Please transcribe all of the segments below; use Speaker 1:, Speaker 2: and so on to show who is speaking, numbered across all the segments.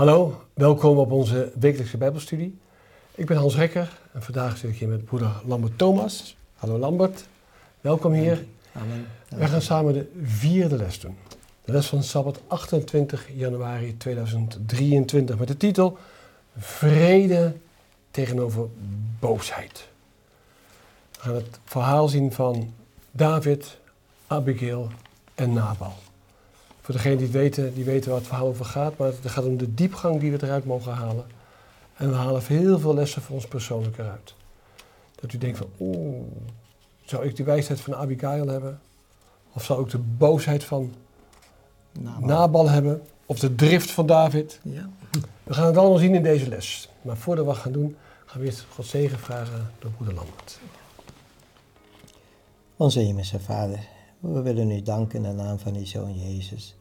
Speaker 1: Hallo, welkom op onze wekelijkse Bijbelstudie. Ik ben Hans Rekker en vandaag zit ik hier met broeder Lambert Thomas. Hallo Lambert, welkom hier.
Speaker 2: Amen.
Speaker 1: We gaan samen de vierde les doen. De les van Sabbat 28 januari 2023 met de titel Vrede tegenover boosheid. We gaan het verhaal zien van David, Abigail en Nabal. Voor degenen die weten, die weten waar het verhaal over gaat, maar het gaat om de diepgang die we eruit mogen halen. En we halen heel veel lessen voor ons persoonlijk eruit. Dat u denkt van, oeh, zou ik die wijsheid van Abigail hebben? Of zou ik de boosheid van
Speaker 2: Nabal.
Speaker 1: Nabal hebben? Of de drift van David?
Speaker 2: Ja.
Speaker 1: We gaan het allemaal zien in deze les. Maar voordat we dat gaan doen, gaan we eerst God zegen vragen door broeder Lambert.
Speaker 2: Onze hemelse Vader, we willen u danken in de naam van uw Zoon Jezus.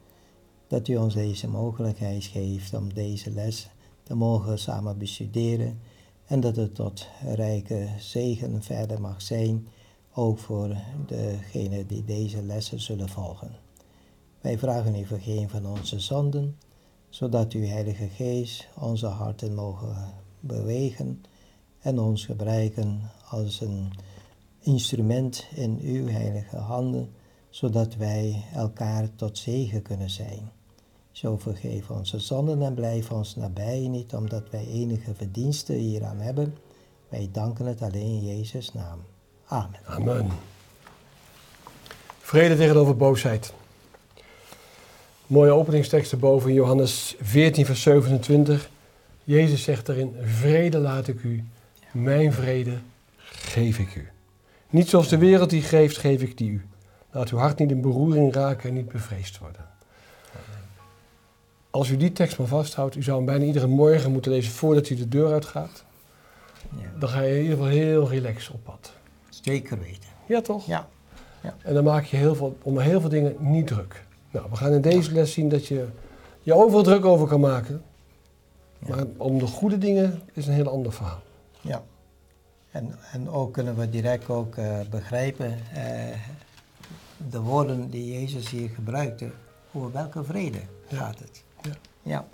Speaker 2: Dat u ons deze mogelijkheid geeft om deze les te mogen samen bestuderen. En dat het tot rijke zegen verder mag zijn, ook voor degenen die deze lessen zullen volgen. Wij vragen u vergeving van onze zonden, zodat uw Heilige Geest onze harten mogen bewegen en ons gebruiken als een instrument in uw heilige handen, zodat wij elkaar tot zegen kunnen zijn. Zo vergeef onze zonden en blijf ons nabij, niet omdat wij enige verdiensten hieraan hebben. Wij danken het alleen in Jezus' naam. Amen.
Speaker 1: Amen. Vrede tegenover boosheid. Mooie openingstekst erboven in Johannes 14, vers 27. Jezus zegt daarin, vrede laat ik u, mijn vrede geef ik u. Niet zoals de wereld die geeft, geef ik die u. Laat uw hart niet in beroering raken en niet bevreesd worden. Als u die tekst maar vasthoudt, u zou hem bijna iedere morgen moeten lezen voordat u de deur uitgaat.
Speaker 2: Ja,
Speaker 1: Dan ga je in ieder geval heel relaxed op pad.
Speaker 2: zeker weten.
Speaker 1: Ja toch?
Speaker 2: Ja,
Speaker 1: En dan maak je heel veel, om heel veel dingen niet druk. Nou, we gaan in deze les zien dat je je overal druk over kan maken.
Speaker 2: Ja.
Speaker 1: Maar om de goede dingen is een heel ander verhaal.
Speaker 2: ja. En, en ook kunnen we direct ook eh, begrijpen eh, de woorden die Jezus hier gebruikte. Over welke vrede
Speaker 1: Ja.
Speaker 2: gaat het?
Speaker 1: Ja.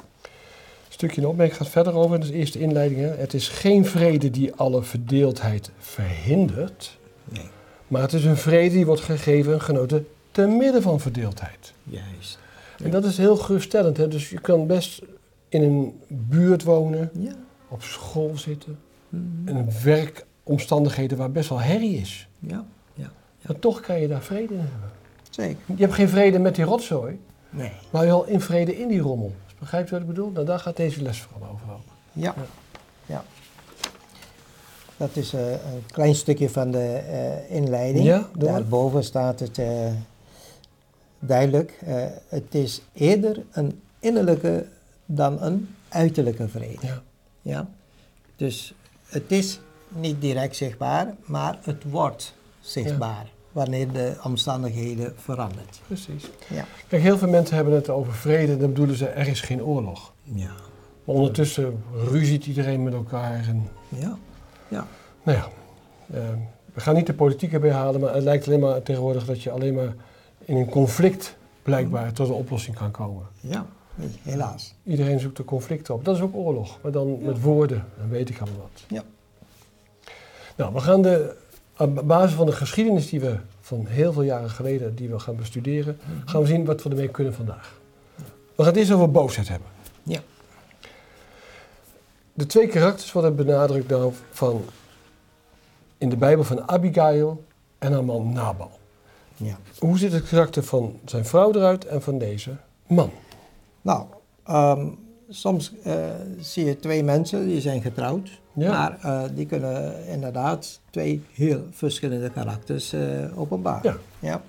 Speaker 1: Stukje in opmerking gaat verder over, de eerste inleiding. Hè. Het is geen vrede die alle verdeeldheid verhindert,
Speaker 2: Nee,
Speaker 1: maar het is een vrede die wordt gegeven en genoten te midden van verdeeldheid.
Speaker 2: juist.
Speaker 1: En dat is heel geruststellend. Hè. Dus je kan best in een buurt wonen,
Speaker 2: Ja.
Speaker 1: op school zitten,
Speaker 2: Mhm.
Speaker 1: in werkomstandigheden waar best wel herrie is.
Speaker 2: Ja, ja.
Speaker 1: Maar toch kan je daar vrede in hebben.
Speaker 2: Zeker.
Speaker 1: Je hebt geen vrede met die rotzooi,
Speaker 2: Nee.
Speaker 1: maar wel in vrede in die rommel. Begrijpt u wat ik bedoel? Nou, daar gaat deze les vooral over.
Speaker 2: Ja.
Speaker 1: Ja.
Speaker 2: ja. Dat is eh, een klein stukje van de eh, inleiding.
Speaker 1: Ja.
Speaker 2: Daarboven staat het eh, duidelijk. het is eerder een innerlijke dan een uiterlijke vrede.
Speaker 1: Ja.
Speaker 2: Ja? Dus het is niet direct zichtbaar, maar het wordt zichtbaar wanneer de omstandigheden veranderen.
Speaker 1: Precies.
Speaker 2: Ja.
Speaker 1: Kijk, heel veel mensen hebben het over vrede en dan bedoelen ze er is geen oorlog.
Speaker 2: Ja.
Speaker 1: Maar ondertussen ruziet iedereen met elkaar. En,
Speaker 2: Ja. Ja.
Speaker 1: nou ja, eh, we gaan niet de politiek erbij halen, maar het lijkt alleen maar tegenwoordig dat je alleen maar in een conflict blijkbaar tot een oplossing kan komen.
Speaker 2: Ja. Helaas.
Speaker 1: Iedereen zoekt een conflict op. Dat is ook oorlog, maar dan met woorden. Dan weet ik allemaal wat.
Speaker 2: Ja.
Speaker 1: Nou, we gaan de, op basis van de geschiedenis die we van heel veel jaren geleden, die we gaan bestuderen, gaan we zien wat we ermee kunnen vandaag. We gaan het eerst over boosheid hebben.
Speaker 2: Ja.
Speaker 1: De twee karakters worden benadrukt nou van, in de Bijbel van Abigail en haar man Nabal.
Speaker 2: Ja.
Speaker 1: Hoe ziet het karakter van zijn vrouw eruit en van deze man?
Speaker 2: Nou, ehm, soms eh, zie je twee mensen die zijn getrouwd,
Speaker 1: Ja.
Speaker 2: maar eh, die kunnen inderdaad twee heel verschillende karakters eh, openbaren.
Speaker 1: Ja.
Speaker 2: Ja.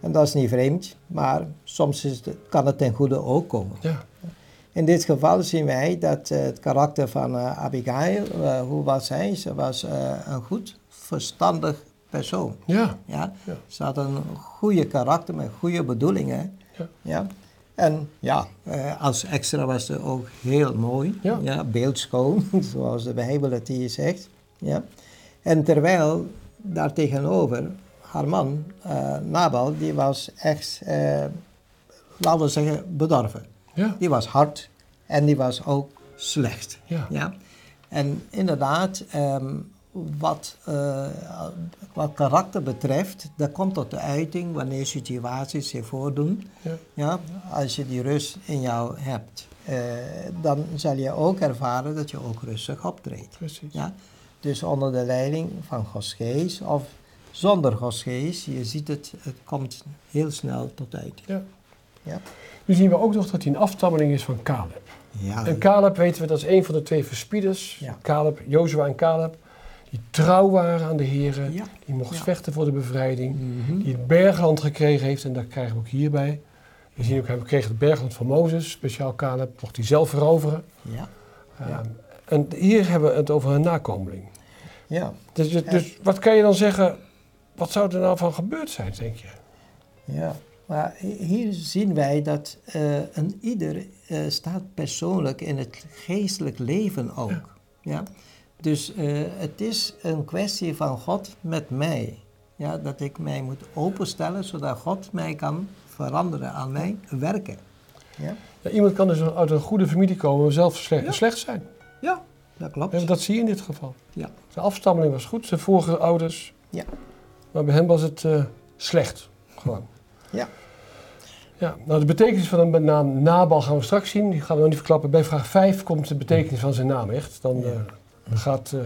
Speaker 2: En dat is niet vreemd, maar soms is het, kan het ten goede ook komen.
Speaker 1: Ja,
Speaker 2: In dit geval zien wij dat het karakter van Abigail, hoe was zij? Ze was een goed, verstandig persoon.
Speaker 1: ja,
Speaker 2: Ja?
Speaker 1: Ja.
Speaker 2: Ze had een goede karakter met goede bedoelingen.
Speaker 1: Ja.
Speaker 2: Ja? En ja, eh, als extra was ze ook heel mooi.
Speaker 1: Ja.
Speaker 2: beeldschoon, zoals de Bijbel het hier zegt. Ja? En terwijl daartegenover haar man, eh, Nabal, die was echt, eh, laten we zeggen, bedorven.
Speaker 1: ja,
Speaker 2: Die was hard En die was ook slecht.
Speaker 1: Ja.
Speaker 2: Ja? En inderdaad, ehm, wat, eh, wat karakter betreft, dat komt tot de uiting wanneer situaties zich voordoen.
Speaker 1: Ja.
Speaker 2: Ja? Als je die rust in jou hebt, eh, dan zal je ook ervaren dat je ook rustig optreedt.
Speaker 1: Precies.
Speaker 2: Ja? Dus onder de leiding van Gods geest of zonder Gods geest, je ziet het, het komt heel snel tot uiting.
Speaker 1: Ja.
Speaker 2: Ja.
Speaker 1: Nu zien we ook nog dat hij een afstammeling is van Caleb.
Speaker 2: Ja,
Speaker 1: En Caleb weten we, dat is een van de twee verspieders.
Speaker 2: Ja.
Speaker 1: Caleb, Jozua en Caleb. Die trouw waren aan de Heren.
Speaker 2: Ja.
Speaker 1: Die mocht
Speaker 2: Ja.
Speaker 1: vechten voor de bevrijding.
Speaker 2: Mhm.
Speaker 1: Die het bergland gekregen heeft. En dat krijgen we ook hierbij. We zien ook, hij kreeg het bergland van Mozes. Speciaal Caleb. Mocht hij zelf veroveren.
Speaker 2: ja. Ja.
Speaker 1: Ehm, en hier hebben we het over een nakomeling.
Speaker 2: ja.
Speaker 1: Dus, dus, dus wat kan je dan zeggen? Wat zou er nou van gebeurd zijn, denk je?
Speaker 2: Ja, maar hi- hier zien wij dat eh, een ieder eh, staat persoonlijk in het geestelijk leven ook. Ja. Dus eh, het is een kwestie van God met mij. Ja, dat ik mij moet openstellen zodat God mij kan veranderen, aan mij werken. Ja,
Speaker 1: Ja, iemand kan dus uit een goede familie komen, maar zelf slecht,
Speaker 2: Ja.
Speaker 1: slecht zijn.
Speaker 2: ja dat klopt.
Speaker 1: En dat zie je in dit geval.
Speaker 2: Ja.
Speaker 1: Zijn afstammeling was goed, zijn vorige ouders.
Speaker 2: Ja.
Speaker 1: Maar bij hem was het eh, slecht. Gewoon.
Speaker 2: Ja.
Speaker 1: Ja, nou de betekenis van de naam Nabal gaan we straks zien. Die gaan we nog niet verklappen. Bij vraag 5 komt de betekenis van zijn naam echt. Dan
Speaker 2: Ja.
Speaker 1: eh, gaat, eh,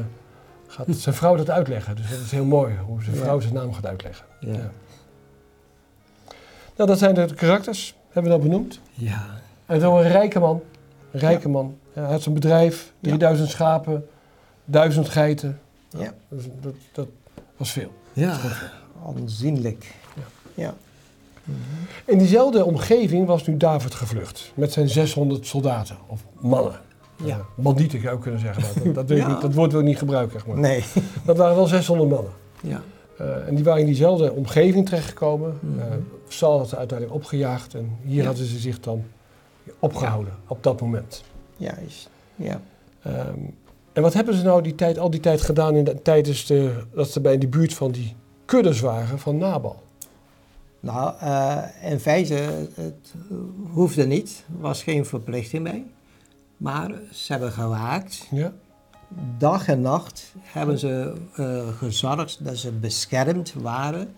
Speaker 1: gaat zijn vrouw dat uitleggen. Dus dat is heel mooi hoe zijn vrouw zijn naam gaat uitleggen.
Speaker 2: Ja.
Speaker 1: Ja. Nou, dat zijn de karakters. Hebben we dat benoemd.
Speaker 2: ja.
Speaker 1: En zo een rijke man. Een rijke man. Hij had zijn bedrijf, 3000 schapen, 1000 geiten.
Speaker 2: Ja.
Speaker 1: Dus dat, dat was veel.
Speaker 2: Ja, aanzienlijk.
Speaker 1: Ja.
Speaker 2: Ja.
Speaker 1: In diezelfde omgeving was nu David gevlucht. Met zijn 600 soldaten. Of mannen.
Speaker 2: Ja.
Speaker 1: Eh, bandieten zou je ook kunnen zeggen. Dat, dat,
Speaker 2: Ja.
Speaker 1: niet, dat woord wil ik niet gebruiken. Zeg maar.
Speaker 2: Nee.
Speaker 1: Dat waren wel 600 mannen.
Speaker 2: Ja.
Speaker 1: Eh, en die waren in diezelfde omgeving terechtgekomen.
Speaker 2: Mhm.
Speaker 1: Eh, Saul had ze uiteindelijk opgejaagd. En hier
Speaker 2: Ja.
Speaker 1: hadden ze zich dan opgehouden. Op dat moment.
Speaker 2: Juist. Ja.
Speaker 1: Ehm, en wat hebben ze nou die tijd, al die tijd gedaan in de, tijdens de, dat ze bij in de buurt van die kuddes waren van Nabal?
Speaker 2: Nou, eh, in feite, het hoefde niet, er was geen verplichting bij. Maar ze hebben gewaakt.
Speaker 1: Ja?
Speaker 2: Dag en nacht hebben ze eh, gezorgd dat ze beschermd waren.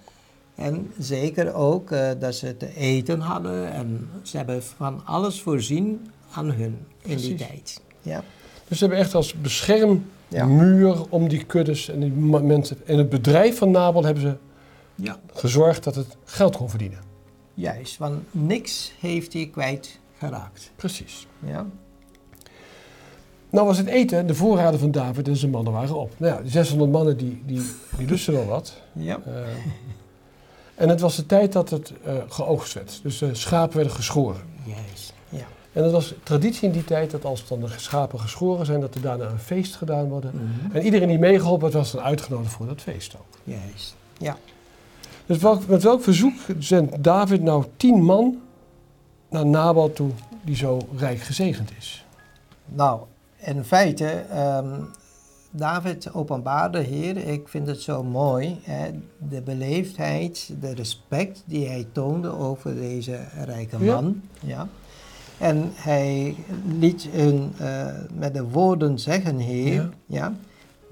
Speaker 2: En zeker ook eh, dat ze te eten hadden. En ze hebben van alles voorzien aan hun in die tijd. Ja.
Speaker 1: Dus ze hebben echt als
Speaker 2: Ja.
Speaker 1: beschermmuur om die kuddes en die mensen. En het bedrijf van Nabal hebben ze
Speaker 2: ja,
Speaker 1: gezorgd dat het geld kon verdienen.
Speaker 2: juist. Want niks heeft hij kwijt geraakt.
Speaker 1: Precies.
Speaker 2: Ja.
Speaker 1: Nou was het eten, de voorraden van David en zijn mannen waren op. Nou ja, die 600 mannen die, die, die lusten wel wat.
Speaker 2: Ja.
Speaker 1: Eh, en het was de tijd dat het eh, geoogst werd. Dus de schapen werden geschoren.
Speaker 2: Juist. Ja.
Speaker 1: En het was traditie in die tijd dat als dan de schapen geschoren zijn, dat er daarna een feest gedaan wordt.
Speaker 2: Mhm.
Speaker 1: En iedereen die meegeholpen had, was dan uitgenodigd voor dat feest ook.
Speaker 2: Juist. Ja.
Speaker 1: Dus welk, met welk verzoek zendt David nou tien man naar Nabal toe, die zo rijk gezegend is?
Speaker 2: Nou, in feite, ehm, David openbaarde hier, ik vind het zo mooi, hè, de beleefdheid, de respect die hij toonde over deze rijke man. Ja. En hij liet hun eh, met de woorden zeggen, Heer,
Speaker 1: Ja.
Speaker 2: ja.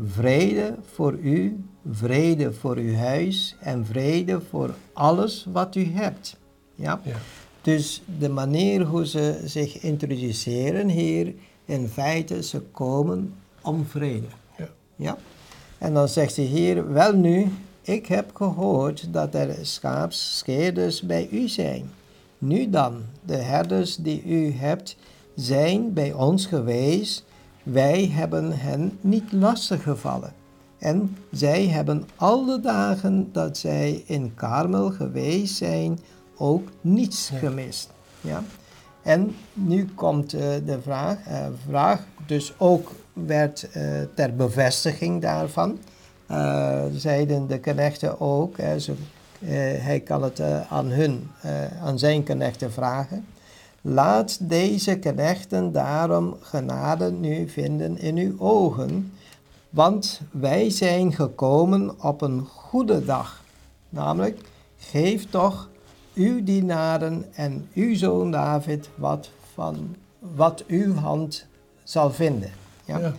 Speaker 2: vrede voor u, vrede voor uw huis en vrede voor alles wat u hebt. Ja.
Speaker 1: Ja.
Speaker 2: Dus de manier hoe ze zich introduceren hier, in feite, ze komen om vrede.
Speaker 1: Ja.
Speaker 2: Ja? En dan zegt hij hier, wel nu, ik heb gehoord dat er schaapscheerders bij u zijn. Nu dan, de herders die u hebt, zijn bij ons geweest. Wij hebben hen niet lastig gevallen. En zij hebben alle dagen dat zij in Karmel geweest zijn, ook niets gemist. Ja? En nu komt eh, de vraag, eh, vraag, dus ook werd eh, ter bevestiging daarvan, zeiden de knechten ook, hij kan het aan hun, aan zijn knechten vragen. Laat deze knechten daarom genade nu vinden in uw ogen, want wij zijn gekomen op een goede dag. Namelijk, geef toch uw dienaren en uw zoon David wat van wat uw hand zal vinden. Ja?
Speaker 1: Ja.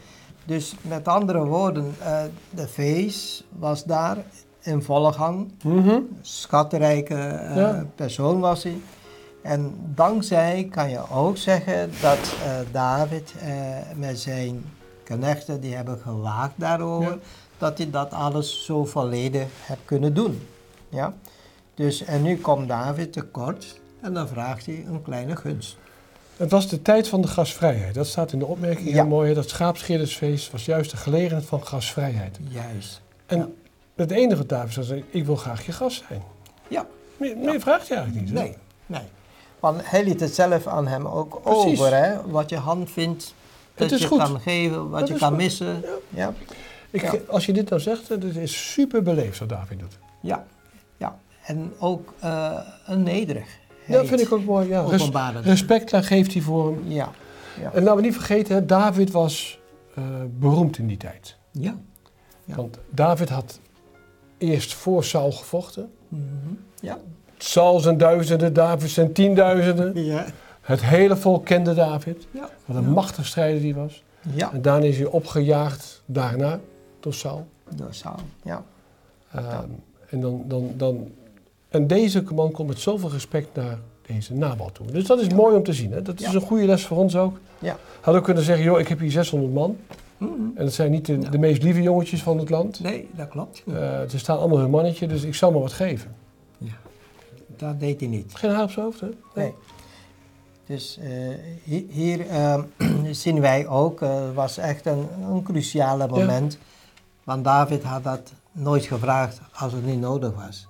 Speaker 2: Dus met andere woorden, eh, de feest was daar in volle gang.
Speaker 1: Mhm.
Speaker 2: Schatrijke eh,
Speaker 1: Ja.
Speaker 2: persoon was hij. En dankzij kan je ook zeggen dat eh, David met zijn knechten, die hebben gewaakt daarover,
Speaker 1: Ja.
Speaker 2: dat hij dat alles zo volledig heeft kunnen doen. Ja? Dus, en nu komt David tekort en dan vraagt hij een kleine gunst.
Speaker 1: Het was de tijd van de gasvrijheid. Dat staat in de opmerking
Speaker 2: Ja.
Speaker 1: heel mooi. Dat schaapscheerdersfeest was juist de gelegenheid van gasvrijheid.
Speaker 2: Juist.
Speaker 1: En
Speaker 2: Ja.
Speaker 1: het enige wat David zeggen, ik wil graag je gast zijn.
Speaker 2: Ja.
Speaker 1: Meer, meer vraagt hij eigenlijk niet. hè?
Speaker 2: Nee, nee. Want hij liet het zelf aan hem ook
Speaker 1: Precies.
Speaker 2: over, hè? wat je hand vindt, dat je
Speaker 1: goed.
Speaker 2: kan geven, wat
Speaker 1: Dat
Speaker 2: je kan
Speaker 1: goed.
Speaker 2: missen.
Speaker 1: Ja. Ik. Als je dit nou zegt, het is super beleefd wat David doet.
Speaker 2: Ja. En ook eh, een nederig.
Speaker 1: Dat vind ik ook mooi. Ja. Res- respect daar geeft hij voor hem.
Speaker 2: Ja, ja.
Speaker 1: En laten we niet vergeten, hè, David was eh, beroemd in die tijd.
Speaker 2: Ja. Ja.
Speaker 1: Want David had eerst voor Saul gevochten.
Speaker 2: Mhm. Ja.
Speaker 1: Saul zijn duizenden, David zijn tienduizenden.
Speaker 2: Ja.
Speaker 1: Het hele volk kende David.
Speaker 2: Ja.
Speaker 1: Wat een
Speaker 2: Ja.
Speaker 1: machtig strijder die was.
Speaker 2: Ja.
Speaker 1: En daarna is hij opgejaagd daarna door Saul.
Speaker 2: Door Saul. Ja.
Speaker 1: Ehm, en, dan, dan, dan, en deze man komt met zoveel respect naar deze Nabal toe. Dus dat is mooi om te zien. Hè? Dat is
Speaker 2: Ja.
Speaker 1: een goede les voor ons ook.
Speaker 2: Ja.
Speaker 1: Had ook kunnen zeggen, joh, ik heb hier 600 man.
Speaker 2: Mhm.
Speaker 1: En dat zijn niet de,
Speaker 2: Ja.
Speaker 1: de meest lieve jongetjes van het land.
Speaker 2: Nee, dat klopt.
Speaker 1: Eh, ze staan allemaal hun mannetje, dus ik zal maar wat geven.
Speaker 2: Dat deed hij niet.
Speaker 1: Geen haar op zijn hoofd, hè?
Speaker 2: Nee. Dus eh, hi- hier eh, zien wij ook, eh, het was echt een, een cruciale moment. Want David had dat nooit gevraagd als het niet nodig was.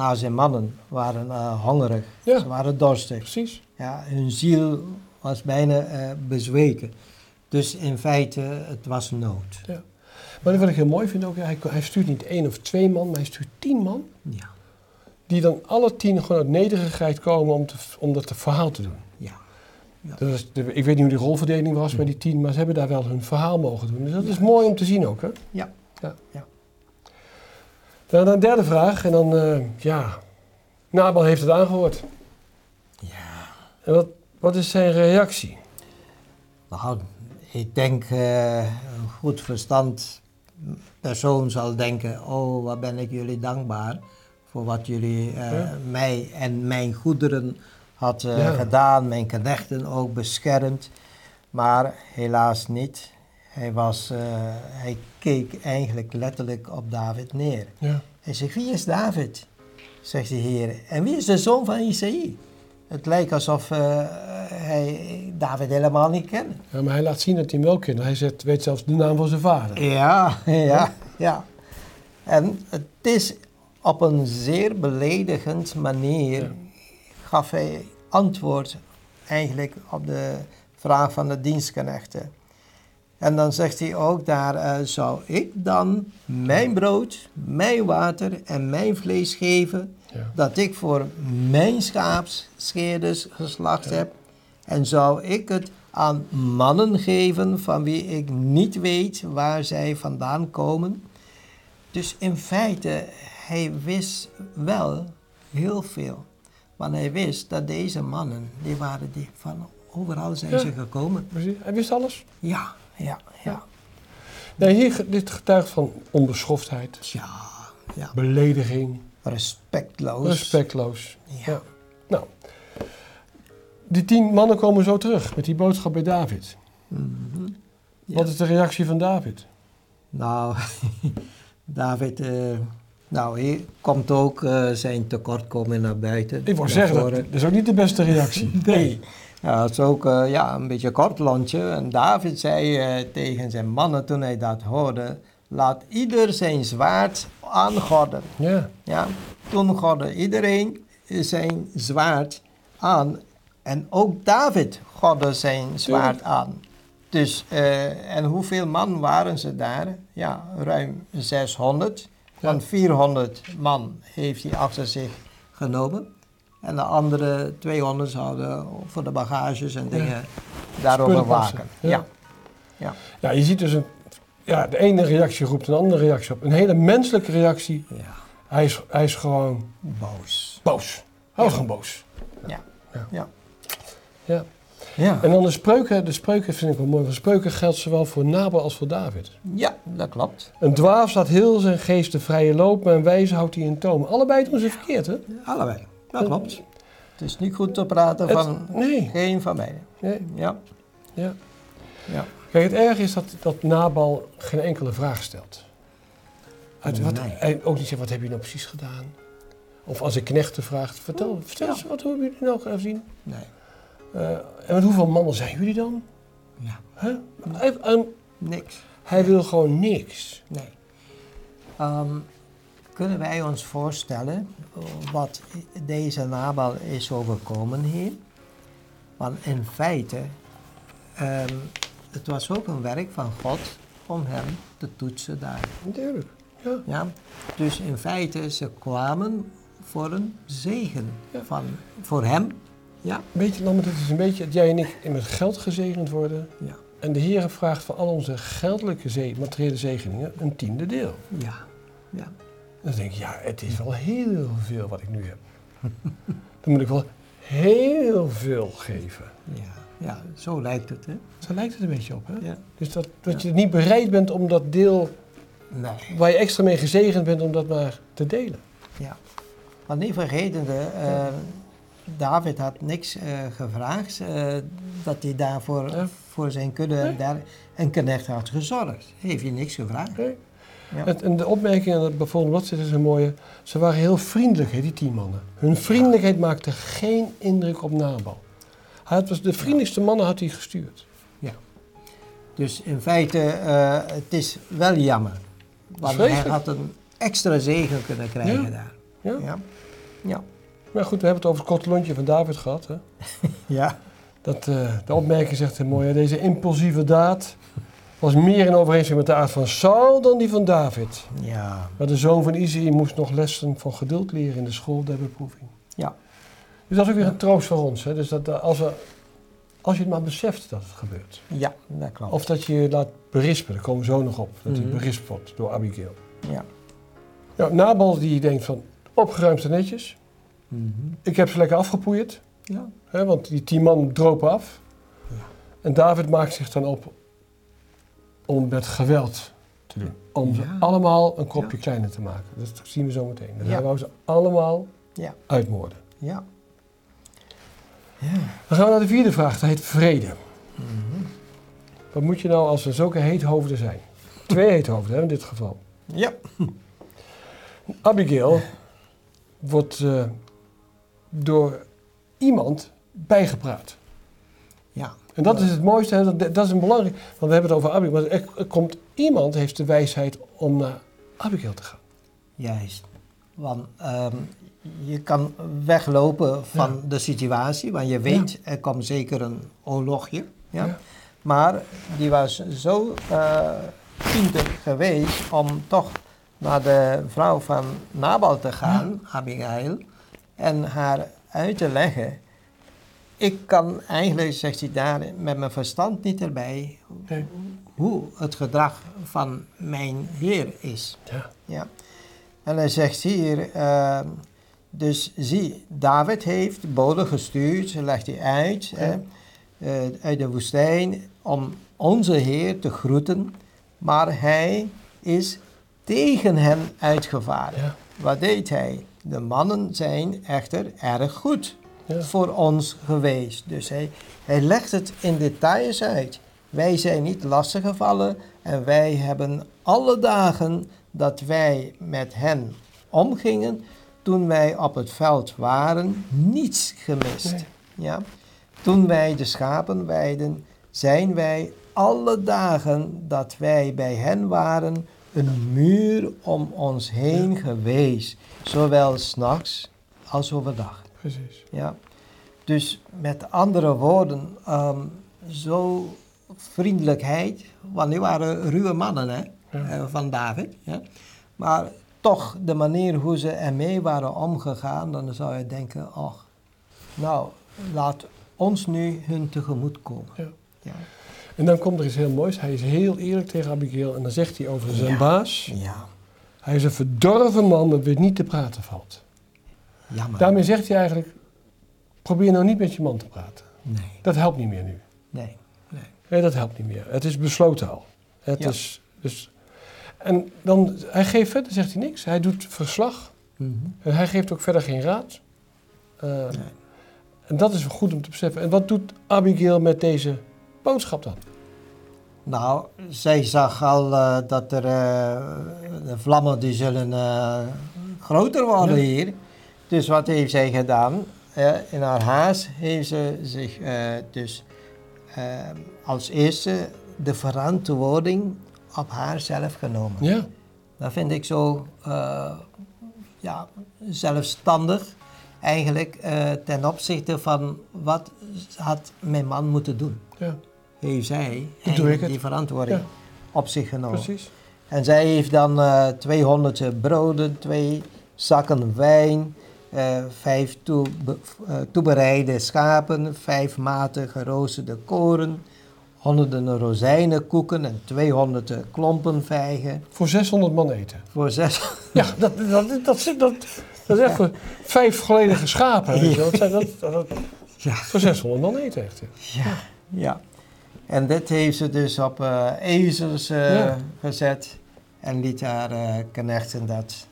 Speaker 2: Maar zijn mannen waren eh, hongerig,
Speaker 1: Ja.
Speaker 2: ze waren dorstig.
Speaker 1: Precies.
Speaker 2: Ja, hun ziel was bijna eh, bezweken. Dus in feite, het was nood.
Speaker 1: Maar wat ik heel mooi vind ook, hij, hij stuurt niet één of twee man, maar hij stuurt tien man.
Speaker 2: Ja,
Speaker 1: Die dan alle tien gewoon uit nederigheid komen om, te, om dat verhaal te doen.
Speaker 2: ja.
Speaker 1: Dat is de- ik weet niet hoe die rolverdeling was met die tien, maar ze hebben daar wel hun verhaal mogen doen. Dus dat is mooi om te zien ook, hè?
Speaker 2: Ja.
Speaker 1: ja.
Speaker 2: Ja.
Speaker 1: Dan een derde vraag en dan, eh, ja, Nabal heeft het aangehoord.
Speaker 2: Ja.
Speaker 1: En wat, wat is zijn reactie?
Speaker 2: Nou, ik denk eh, een goed verstand persoon zal denken, oh wat ben ik jullie dankbaar voor wat jullie eh,
Speaker 1: Ja.
Speaker 2: mij en mijn goederen had
Speaker 1: Ja.
Speaker 2: gedaan, mijn knechten ook beschermd. Maar helaas niet. Hij, was, eh, hij keek eigenlijk letterlijk op David neer.
Speaker 1: Ja.
Speaker 2: Hij zegt, wie is David? Zegt de Heer. En wie is de zoon van Isaïe? Het lijkt alsof eh, hij David helemaal niet kende.
Speaker 1: ja, maar hij laat zien dat hij hem wel kent. Hij zegt, weet zelfs de naam van zijn vader.
Speaker 2: Ja, ja, ja. En het is op een zeer beledigend manier
Speaker 1: Ja.
Speaker 2: gaf hij antwoord eigenlijk op de vraag van de dienstknechten. En dan zegt hij ook daar, eh, zou ik dan mijn brood, mijn water en mijn vlees geven,
Speaker 1: Ja.
Speaker 2: dat ik voor mijn schaapscheerders geslacht heb, en zou ik het aan mannen geven van wie ik niet weet waar zij vandaan komen. Dus in feite, hij wist wel heel veel. Want hij wist dat deze mannen, die waren die van overal zijn
Speaker 1: Ja.
Speaker 2: ze gekomen.
Speaker 1: Precies. Hij wist alles.
Speaker 2: Ja, ja, ja.
Speaker 1: Nee, hier, dit getuigt van onbeschoftheid,
Speaker 2: Tja, ja.
Speaker 1: belediging,
Speaker 2: Respectloos.
Speaker 1: respectloos.
Speaker 2: Ja.
Speaker 1: Nou, die tien mannen komen zo terug met die boodschap bij David.
Speaker 2: Mhm. Ja.
Speaker 1: Wat is de reactie van David?
Speaker 2: Nou, David, eh, nou hier komt ook eh, zijn tekortkoming naar buiten.
Speaker 1: Ik
Speaker 2: Naar
Speaker 1: zeggen, dat is ook niet de beste reactie.
Speaker 2: Nee. Ja, het is ook eh, ja, een beetje een kort lontje. En David zei eh, tegen zijn mannen toen hij dat hoorde, laat ieder zijn zwaard aangorden.
Speaker 1: Ja,
Speaker 2: Ja, toen godde iedereen zijn zwaard aan. En ook David godde zijn zwaard aan. Dus, eh, en hoeveel man waren ze daar? Ja, ruim 600.
Speaker 1: Ja.
Speaker 2: Want 400 man heeft hij achter zich genomen. En de andere 200 zouden voor de bagages en dingen daarover
Speaker 1: Spullen passen.
Speaker 2: waken.
Speaker 1: Ja.
Speaker 2: Ja. Ja.
Speaker 1: ja je ziet dus een, ja, de ene reactie roept een andere reactie op. Een hele menselijke reactie.
Speaker 2: ja,
Speaker 1: Hij is, hij is gewoon
Speaker 2: boos.
Speaker 1: boos. Hij
Speaker 2: Ja.
Speaker 1: gewoon boos.
Speaker 2: Ja.
Speaker 1: Ja.
Speaker 2: Ja.
Speaker 1: Ja.
Speaker 2: Ja.
Speaker 1: En dan de spreuken, de spreuken vind ik wel mooi. Van spreuken geldt zowel voor Nabal als voor David.
Speaker 2: ja, dat klopt.
Speaker 1: Een dwaaf staat heel zijn geest de vrije loop, maar een wijze houdt hij in toom. Allebei doen ze verkeerd, hè?
Speaker 2: Allebei, dat klopt. Het is niet goed te praten
Speaker 1: Het-
Speaker 2: van
Speaker 1: nee.
Speaker 2: geen van beiden.
Speaker 1: nee.
Speaker 2: Ja,
Speaker 1: Ja.
Speaker 2: ja.
Speaker 1: Kijk, het erg is dat, dat Nabal geen enkele vraag stelt. Uit, wat,
Speaker 2: Nee.
Speaker 1: Hij ook niet zegt, wat heb je nou precies gedaan? Of als een knechten vraagt, vertel, vertel
Speaker 2: Ja.
Speaker 1: eens, wat hebben jullie nou gezien?
Speaker 2: Nee.
Speaker 1: Eh, en met hoeveel mannen zijn jullie dan?
Speaker 2: Ja?
Speaker 1: Hij, en
Speaker 2: niks.
Speaker 1: hij wil gewoon niks.
Speaker 2: Nee. Ehm, kunnen wij ons voorstellen wat deze Nabal is overkomen hier? Want in feite, ehm, het was ook een werk van God om hem te toetsen daar.
Speaker 1: Natuurlijk. Ja.
Speaker 2: Ja? Dus in feite, ze kwamen voor een zegen
Speaker 1: Ja.
Speaker 2: van, voor hem. Ja?
Speaker 1: Beetje, Lambert, het is een beetje dat jij en ik met geld gezegend worden.
Speaker 2: Ja.
Speaker 1: En de Heer vraagt van al onze geldelijke, materiële zegeningen een tiende deel.
Speaker 2: Ja. Ja.
Speaker 1: Dan denk ik, ja, het is wel heel veel wat ik nu heb. Dan moet ik wel heel veel geven.
Speaker 2: Ja. Ja, zo lijkt het, hè?
Speaker 1: Zo lijkt het een beetje op, hè?
Speaker 2: Ja.
Speaker 1: Dus dat, dat je niet bereid bent om dat deel
Speaker 2: Nee.
Speaker 1: waar je extra mee gezegend bent, om dat maar te delen.
Speaker 2: Ja. Maar niet vergetende, eh, David had niks eh, gevraagd, eh, dat hij daarvoor
Speaker 1: Ja.
Speaker 2: voor zijn kudde
Speaker 1: Nee.
Speaker 2: en daar een knecht had gezorgd. Heeft hij niks gevraagd.
Speaker 1: Oké?
Speaker 2: Ja.
Speaker 1: Het- En de opmerking aan de volgende bladzijde is een mooie. Ze waren heel vriendelijk, hè, die tien mannen. Hun vriendelijkheid maakte geen indruk op Nabal. Hij had, was de vriendelijkste mannen had hij gestuurd.
Speaker 2: Dus in feite, eh, het is wel jammer. Want hij had een extra zegen kunnen krijgen
Speaker 1: Ja.
Speaker 2: daar.
Speaker 1: Ja?
Speaker 2: Ja. Ja.
Speaker 1: Maar goed, we hebben het over het kottelontje van David gehad. Hè?
Speaker 2: Ja.
Speaker 1: Dat, eh, de opmerking zegt heel mooi, deze impulsieve daad was meer in overeenstemming met de aard van Saul dan die van David.
Speaker 2: Ja.
Speaker 1: Maar de zoon van Isaïe moest nog lessen van geduld leren in de school der beproeving.
Speaker 2: Ja.
Speaker 1: Dus dat is ook weer een troost voor ons. Hè? Dus dat, eh, als, als je het maar beseft dat het gebeurt.
Speaker 2: Ja, dat klopt.
Speaker 1: Of dat je je laat berispen, daar komen we zo nog op. Dat hij
Speaker 2: Mhm.
Speaker 1: berispt wordt door Abigail.
Speaker 2: Ja.
Speaker 1: Ja, Nabal die denkt van, opgeruimd en netjes.
Speaker 2: Mhm.
Speaker 1: Ik heb ze lekker afgepoeierd.
Speaker 2: Ja.
Speaker 1: Hè, want die tien man dropen af.
Speaker 2: Ja.
Speaker 1: En David maakt zich dan op om met geweld te doen. Om ze allemaal een kopje kleiner te maken. Dat zien we zo meteen. Hij wou ze allemaal
Speaker 2: Ja.
Speaker 1: uitmoorden.
Speaker 2: Ja.
Speaker 1: Dan gaan we naar de vierde vraag. Dat heet vrede.
Speaker 2: Mhm.
Speaker 1: Wat moet je nou als er zulke heethoofden zijn? Twee heethoofden hè, in dit geval.
Speaker 2: Ja.
Speaker 1: Abigail wordt eh, door iemand bijgepraat. En dat is het mooiste, hè, dat, dat is een belangrijk, want we hebben het over Abigail, maar er, komt iemand, heeft de wijsheid om naar Abigail te gaan.
Speaker 2: Juist. Want ehm, je kan weglopen van de situatie, want je weet, er komt zeker een oorlogje. Ja?
Speaker 1: Ja.
Speaker 2: Maar die was zo uh, geweest om toch naar de vrouw van Nabal te gaan, Abigail, en haar uit te leggen. Ik kan eigenlijk, zegt hij daar, met mijn verstand niet erbij,
Speaker 1: Nee.
Speaker 2: hoe het gedrag van mijn heer is.
Speaker 1: Ja.
Speaker 2: Ja. En hij zegt hier, uh, dus zie, David heeft boden gestuurd, legt hij uit,
Speaker 1: Ja.
Speaker 2: hè, uh, uit de woestijn, om onze Heer te groeten, maar hij is tegen hen uitgevaren.
Speaker 1: Ja.
Speaker 2: Wat deed hij? De mannen zijn echter erg goed
Speaker 1: Ja.
Speaker 2: voor ons geweest. Dus hij, hij legt het in details uit. Wij zijn niet lastiggevallen en wij hebben alle dagen dat wij met hen omgingen, toen wij op het veld waren, niets gemist.
Speaker 1: Nee.
Speaker 2: Ja? Toen wij de schapen weiden, zijn wij alle dagen dat wij bij hen waren, een muur om ons heen geweest, zowel s'nachts als overdag.
Speaker 1: Precies.
Speaker 2: Ja. Dus met andere woorden, ehm, zo vriendelijkheid, want die waren ruwe mannen hè,
Speaker 1: Ja.
Speaker 2: eh, van David. Ja. Maar toch de manier hoe ze ermee waren omgegaan, dan zou je denken, ach, nou, laat ons nu hun tegemoet komen.
Speaker 1: Ja.
Speaker 2: Ja.
Speaker 1: En dan komt er iets heel moois. Hij is heel eerlijk tegen Abigail en dan zegt hij over zijn baas.
Speaker 2: ja.
Speaker 1: Hij is een verdorven man met wie niet te praten valt.
Speaker 2: Jammer.
Speaker 1: Daarmee zegt hij eigenlijk, probeer nou niet met je man te praten.
Speaker 2: Nee,
Speaker 1: Dat helpt niet meer nu.
Speaker 2: nee, nee.
Speaker 1: Nee, dat helpt niet meer. Het is besloten al. Het
Speaker 2: Ja.
Speaker 1: is, dus, en dan, hij geeft verder, zegt hij niks. Hij doet verslag.
Speaker 2: Mhm.
Speaker 1: Hij geeft ook verder geen raad. Eh,
Speaker 2: Nee.
Speaker 1: En dat is goed om te beseffen. En wat doet Abigail met deze boodschap dan?
Speaker 2: Nou, zij zag al eh, dat er eh, de vlammen die zullen groter worden
Speaker 1: Ja.
Speaker 2: hier. Dus wat heeft zij gedaan? In haar haast heeft ze zich eh, dus eh, als eerste de verantwoording op haarzelf genomen.
Speaker 1: Ja,
Speaker 2: Dat vind ik zo eh, ja, zelfstandig eigenlijk ten opzichte van wat had mijn man moeten doen.
Speaker 1: ja
Speaker 2: Heeft zij die verantwoording
Speaker 1: Ja.
Speaker 2: op zich genomen.
Speaker 1: precies.
Speaker 2: En zij heeft dan eh 200 broden, twee zakken wijn, eh, vijf toebe- eh, toebereide schapen, vijf maten geroosterde koren, honderden rozijnenkoeken en 200 klompen vijgen.
Speaker 1: Voor 600 man eten.
Speaker 2: Voor zes.
Speaker 1: Ja, dat, dat, dat, dat, dat, dat is echt vijf volledige schapen. Weet je wel. Dat zijn, dat, dat,
Speaker 2: Ja.
Speaker 1: voor 600 man eten echt. ja.
Speaker 2: Ja. ja. En dit heeft ze dus op eh, ezels eh,
Speaker 1: Ja.
Speaker 2: gezet en liet haar eh, knechten dat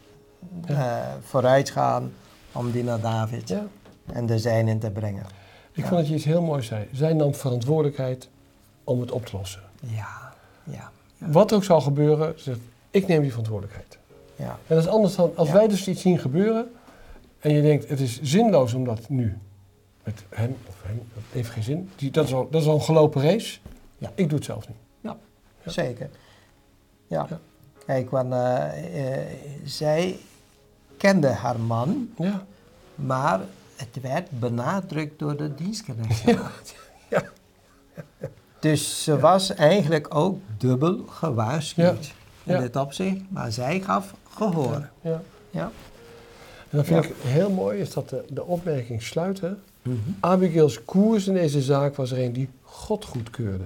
Speaker 2: eh, vooruit gaan om die naar David
Speaker 1: Ja.
Speaker 2: en de zijnen te brengen.
Speaker 1: Ik
Speaker 2: Ja.
Speaker 1: vond dat je iets heel moois zei. Zij nam verantwoordelijkheid om het op te lossen.
Speaker 2: Ja, ja,
Speaker 1: Wat ook zal gebeuren, zegt, ik neem die verantwoordelijkheid.
Speaker 2: ja.
Speaker 1: En dat is anders dan als wij dus iets zien gebeuren en je denkt het is zinloos om dat nu met hem of hem, dat heeft geen zin. Die, dat, is al, dat is al een gelopen race.
Speaker 2: Ja.
Speaker 1: Ik doe het zelf niet. Ja.
Speaker 2: Zeker. Ja.
Speaker 1: Ja.
Speaker 2: Kijk, want eh, eh, zij kende haar man,
Speaker 1: Ja,
Speaker 2: maar het werd benadrukt door de dienstknecht.
Speaker 1: ja.
Speaker 2: Dus ze was eigenlijk ook dubbel gewaarschuwd in dit opzicht, maar zij gaf gehoor.
Speaker 1: ja.
Speaker 2: Ja.
Speaker 1: En dan vind ik heel mooi is dat de, de opmerking sluit. hè. Abigail's koers in deze zaak was er een die God goedkeurde.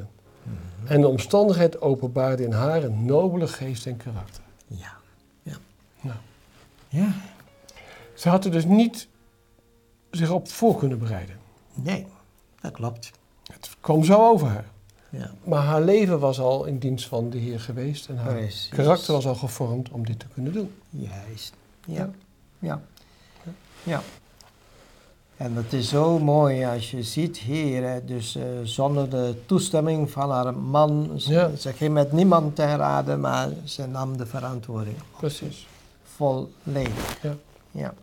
Speaker 1: En de omstandigheid openbaarde in haar een nobele geest en karakter.
Speaker 2: Ja. Ja.
Speaker 1: Ze had er dus niet zich op voor kunnen bereiden.
Speaker 2: Nee, dat klopt.
Speaker 1: Het kwam zo over haar.
Speaker 2: Ja.
Speaker 1: Maar haar leven was al in dienst van de Heer geweest en haar
Speaker 2: Precies.
Speaker 1: karakter was al gevormd om dit te kunnen doen.
Speaker 2: Juist.
Speaker 1: Ja.
Speaker 2: Ja. Ja. Ja. En het is zo mooi als je ziet hier, dus eh, zonder de toestemming van haar man, ze,
Speaker 1: Ja.
Speaker 2: ze ging met niemand ten rade, maar ze nam de verantwoording
Speaker 1: Precies.
Speaker 2: Volledig.
Speaker 1: Ja.
Speaker 2: Ja.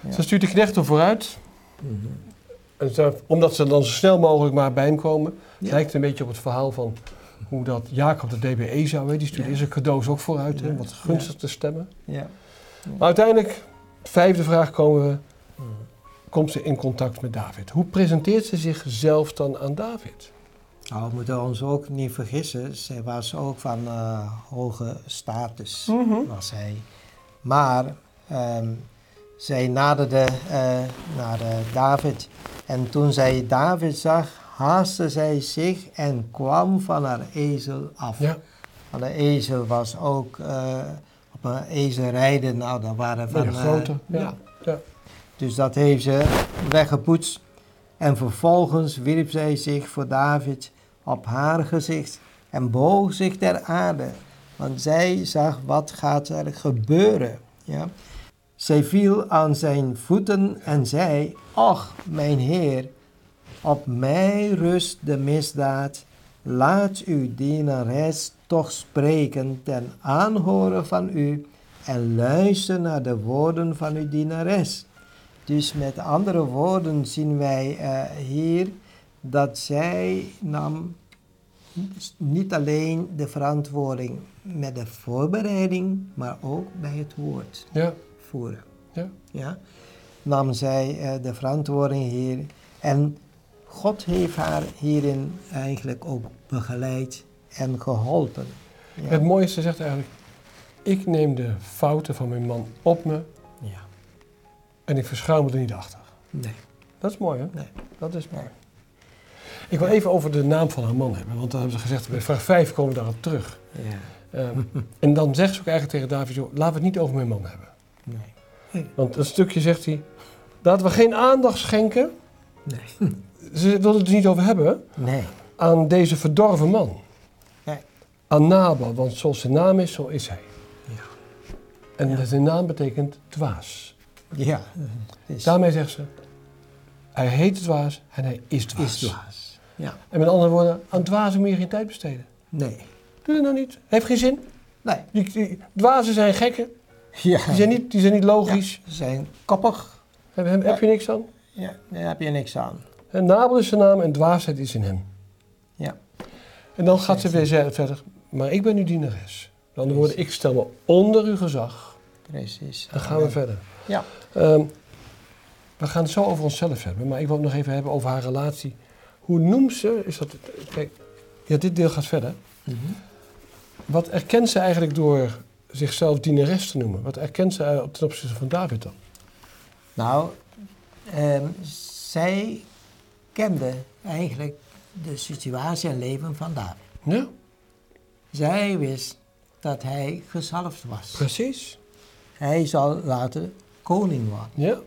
Speaker 2: Ja.
Speaker 1: Ze stuurt de knechten vooruit.
Speaker 2: Mhm.
Speaker 1: En ze- omdat ze dan zo snel mogelijk maar bij hem komen.
Speaker 2: Ja.
Speaker 1: Lijkt een beetje op het verhaal van hoe dat Jacob de DBE zou. Die stuurde
Speaker 2: Ja.
Speaker 1: zijn cadeaus ook vooruit. Hè? Wat gunstig te stemmen.
Speaker 2: Ja.
Speaker 1: Maar uiteindelijk, vijfde vraag, komen we, komt ze in contact met David. Hoe presenteert ze zichzelf dan aan David?
Speaker 2: Nou, we moeten ons ook niet vergissen, zij was ook van eh, hoge status, was zij. Maar ehm, zij naderde eh, naar eh, David en toen zij David zag, haastte zij zich en kwam van haar ezel af.
Speaker 1: Ja,
Speaker 2: Want de ezel was ook op een ezel rijden, nou dat waren van...
Speaker 1: van,
Speaker 2: eh,
Speaker 1: grote. Ja. Ja.
Speaker 2: dus dat heeft ze weggepoetst. En vervolgens wierp zij zich voor David op haar gezicht en boog zich ter aarde. Want zij zag wat gaat er gebeuren. Ja? Zij viel aan zijn voeten en zei, Och, mijn Heer, op mij rust de misdaad. Laat uw dienares toch spreken ten aanhoren van u en luister naar de woorden van uw dienares. Dus met andere woorden zien wij eh, hier dat zij nam niet alleen de verantwoording met de voorbereiding, maar ook bij het woord
Speaker 1: Ja.
Speaker 2: voeren.
Speaker 1: Ja.
Speaker 2: Ja? Nam zij eh, de verantwoording hier en God heeft haar hierin eigenlijk ook begeleid en geholpen. Ja.
Speaker 1: Het mooiste zegt eigenlijk, ik neem de fouten van mijn man op me. En ik verschuil me er niet achter.
Speaker 2: Nee.
Speaker 1: Dat is mooi, hè?
Speaker 2: Nee.
Speaker 1: Dat is mooi. Ik wil even over de naam van haar man hebben, want dan hebben ze gezegd, bij vraag 5 komen we daarop terug.
Speaker 2: Ja.
Speaker 1: Ehm, en dan zegt ze ook eigenlijk tegen David, joh, laten we het niet over mijn man hebben.
Speaker 2: Nee.
Speaker 1: Want een stukje zegt hij, laten we geen aandacht schenken
Speaker 2: Nee.
Speaker 1: Ze wil het er niet over hebben
Speaker 2: Nee.
Speaker 1: aan deze verdorven man.
Speaker 2: Nee.
Speaker 1: Aan Nabal, want zoals zijn naam is, zo is hij.
Speaker 2: Ja.
Speaker 1: En
Speaker 2: Ja.
Speaker 1: zijn naam betekent dwaas.
Speaker 2: Ja. Is,
Speaker 1: Daarmee zegt ze, hij heet dwaas en hij is dwaas.
Speaker 2: is dwaas. Ja.
Speaker 1: En met andere woorden, aan dwazen moet je geen tijd besteden.
Speaker 2: Nee.
Speaker 1: Doe dat nou niet. Heeft geen zin.
Speaker 2: Nee.
Speaker 1: Die, die- dwazen zijn gekken.
Speaker 2: Ja.
Speaker 1: Die zijn niet, die zijn niet logisch.
Speaker 2: Ze zijn koppig.
Speaker 1: Heb, heb, heb je niks aan?
Speaker 2: Ja, daar heb je niks aan.
Speaker 1: En Nabel is zijn naam en dwaasheid is in hem.
Speaker 2: Ja.
Speaker 1: En dan gaat ze weer verder, maar ik ben uw dienares. Met andere woorden, ik stel me onder uw gezag.
Speaker 2: Precies.
Speaker 1: Dan gaan we verder.
Speaker 2: Ja.
Speaker 1: Ehm, we gaan het zo over onszelf hebben, maar ik wil het nog even hebben over haar relatie. Hoe noemt ze, is dat, kijk, ja, dit deel gaat verder.
Speaker 2: Mhm.
Speaker 1: Wat erkent ze eigenlijk door zichzelf dienares te noemen? Wat erkent ze ten opzichte van David dan?
Speaker 2: Nou, ehm, zij kende eigenlijk de situatie en leven van David.
Speaker 1: Ja,
Speaker 2: Zij wist dat hij gezalfd was.
Speaker 1: precies.
Speaker 2: Hij zal later koning worden.
Speaker 1: Ja,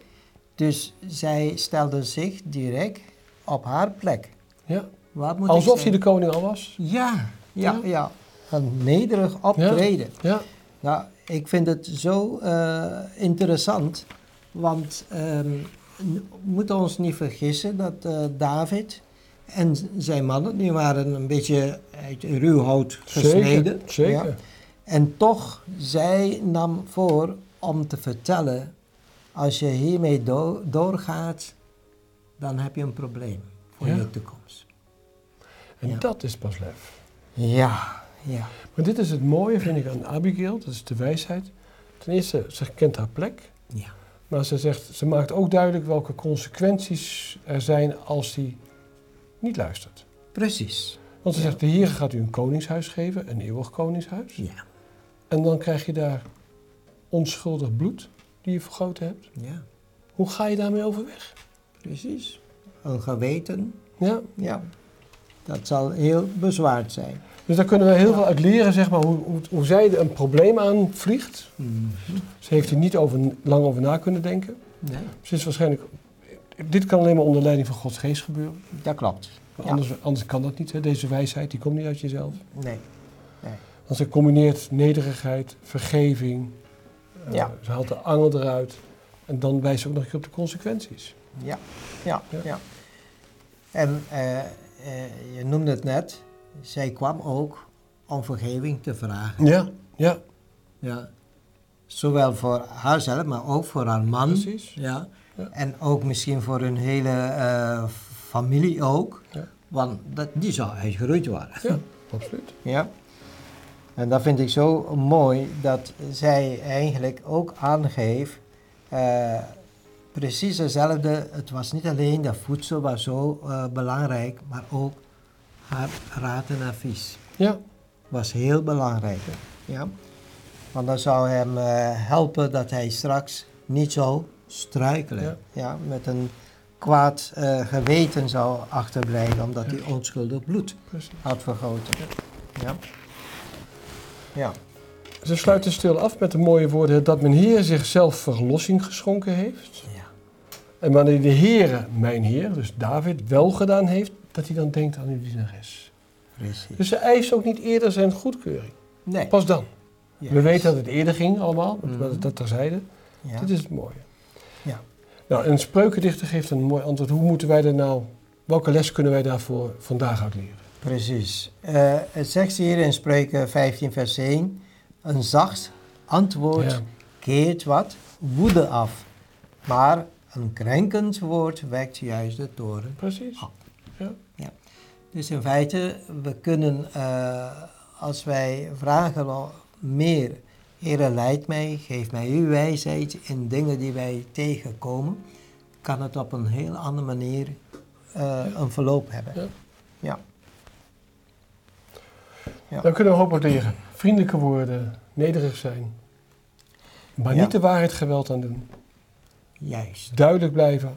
Speaker 2: Dus zij stelde zich direct op haar plek.
Speaker 1: ja.
Speaker 2: Wat moet
Speaker 1: Alsof hij de koning al was.
Speaker 2: Ja, ja,
Speaker 1: Ja?
Speaker 2: ja. Een nederig optreden.
Speaker 1: Ja,
Speaker 2: Nou, ik vind het zo eh, interessant, want ehm, we moeten ons niet vergissen dat eh, David en zijn mannen, die waren een beetje uit ruw hout gesneden.
Speaker 1: zeker. zeker.
Speaker 2: Ja. En toch, zij nam voor om te vertellen, als je hiermee do- doorgaat, dan heb je een probleem voor
Speaker 1: Ja.
Speaker 2: je toekomst.
Speaker 1: En
Speaker 2: Ja.
Speaker 1: dat is pas lef.
Speaker 2: Ja, ja,
Speaker 1: Maar dit is het mooie, vind ik, aan Abigail. Dat is de wijsheid. Ten eerste, ze kent haar plek.
Speaker 2: ja.
Speaker 1: Maar ze, zegt, ze maakt ook duidelijk welke consequenties er zijn als hij niet luistert.
Speaker 2: Precies.
Speaker 1: Want ze
Speaker 2: Ja.
Speaker 1: zegt, de Heer gaat u een koningshuis geven, een eeuwig koningshuis.
Speaker 2: Ja,
Speaker 1: En dan krijg je daar onschuldig bloed die je vergoten hebt.
Speaker 2: ja,
Speaker 1: Hoe ga je daarmee overweg?
Speaker 2: precies. Een geweten,
Speaker 1: Ja,
Speaker 2: ja, dat zal heel bezwaard zijn.
Speaker 1: dus daar kunnen we heel
Speaker 2: Ja.
Speaker 1: veel uit leren, zeg maar, hoe, hoe, hoe zij een probleem aanvliegt.
Speaker 2: Mhm.
Speaker 1: Ze heeft er niet over, lang over na kunnen denken.
Speaker 2: Nee,
Speaker 1: Ze is waarschijnlijk, dit kan alleen maar onder leiding van Gods geest gebeuren.
Speaker 2: dat klopt. Ja.
Speaker 1: Anders, anders kan dat niet. Hè? Deze wijsheid die komt niet uit jezelf.
Speaker 2: Nee,
Speaker 1: Want ze combineert nederigheid, vergeving. Eh,
Speaker 2: Ja.
Speaker 1: Ze haalt de angel eruit. En dan wijst ze ook nog een keer op de consequenties.
Speaker 2: ja, ja,
Speaker 1: Ja.
Speaker 2: ja. En eh, eh, je noemde het net, zij kwam ook om vergeving te vragen.
Speaker 1: Ja, ja,
Speaker 2: Ja. Zowel voor haarzelf, maar ook voor haar man.
Speaker 1: precies.
Speaker 2: Ja.
Speaker 1: Ja.
Speaker 2: En ook misschien voor hun hele eh, familie ook.
Speaker 1: Ja.
Speaker 2: Want dat, die zou uitgeroeid worden.
Speaker 1: Ja, absoluut.
Speaker 2: Ja. En dat vind ik zo mooi dat zij eigenlijk ook aangeeft, eh, precies hetzelfde. Het was niet alleen dat voedsel was zo eh, belangrijk, maar ook haar raad en advies
Speaker 1: Ja,
Speaker 2: was heel belangrijk. Ja. Want dat zou hem eh, helpen dat hij straks niet zou struikelen.
Speaker 1: Ja.
Speaker 2: Ja. met een kwaad geweten zou achterblijven, omdat hij onschuldig bloed
Speaker 1: precies.
Speaker 2: had vergoten. Ja. Ja.
Speaker 1: Ze sluiten stil af met de mooie woorden dat mijn Heer zichzelf verlossing geschonken heeft.
Speaker 2: Ja.
Speaker 1: En wanneer de Heer, mijn Heer, dus David, wel gedaan heeft, dat hij dan denkt aan uw dienares.
Speaker 2: Precies.
Speaker 1: Dus ze eist ook niet eerder zijn goedkeuring.
Speaker 2: Nee.
Speaker 1: Pas dan. We weten dat het eerder ging allemaal,
Speaker 2: Mhm.
Speaker 1: dat, dat terzijde.
Speaker 2: Ja.
Speaker 1: Dit is het mooie.
Speaker 2: Ja.
Speaker 1: Nou, een spreukendichter geeft een mooi antwoord. Hoe moeten wij er nou, welke les kunnen wij daarvoor vandaag uit leren?
Speaker 2: Precies. Eh, het zegt hier in Spreuken 15 vers 1, een zacht antwoord
Speaker 1: Ja.
Speaker 2: keert wat woede af, maar een krenkend woord wekt juist de toren.
Speaker 1: Precies. Ja.
Speaker 2: Dus in feite, we kunnen, eh, als wij vragen meer, Heere leid mij, geef mij uw wijsheid in dingen die wij tegenkomen, kan het op een heel andere manier eh, een verloop hebben.
Speaker 1: Ja.
Speaker 2: Ja. Ja.
Speaker 1: Dan kunnen we hopelijk leren. Vriendelijke woorden, nederig zijn. Maar
Speaker 2: Ja.
Speaker 1: niet de waarheid geweld aan doen.
Speaker 2: Juist,
Speaker 1: Duidelijk blijven,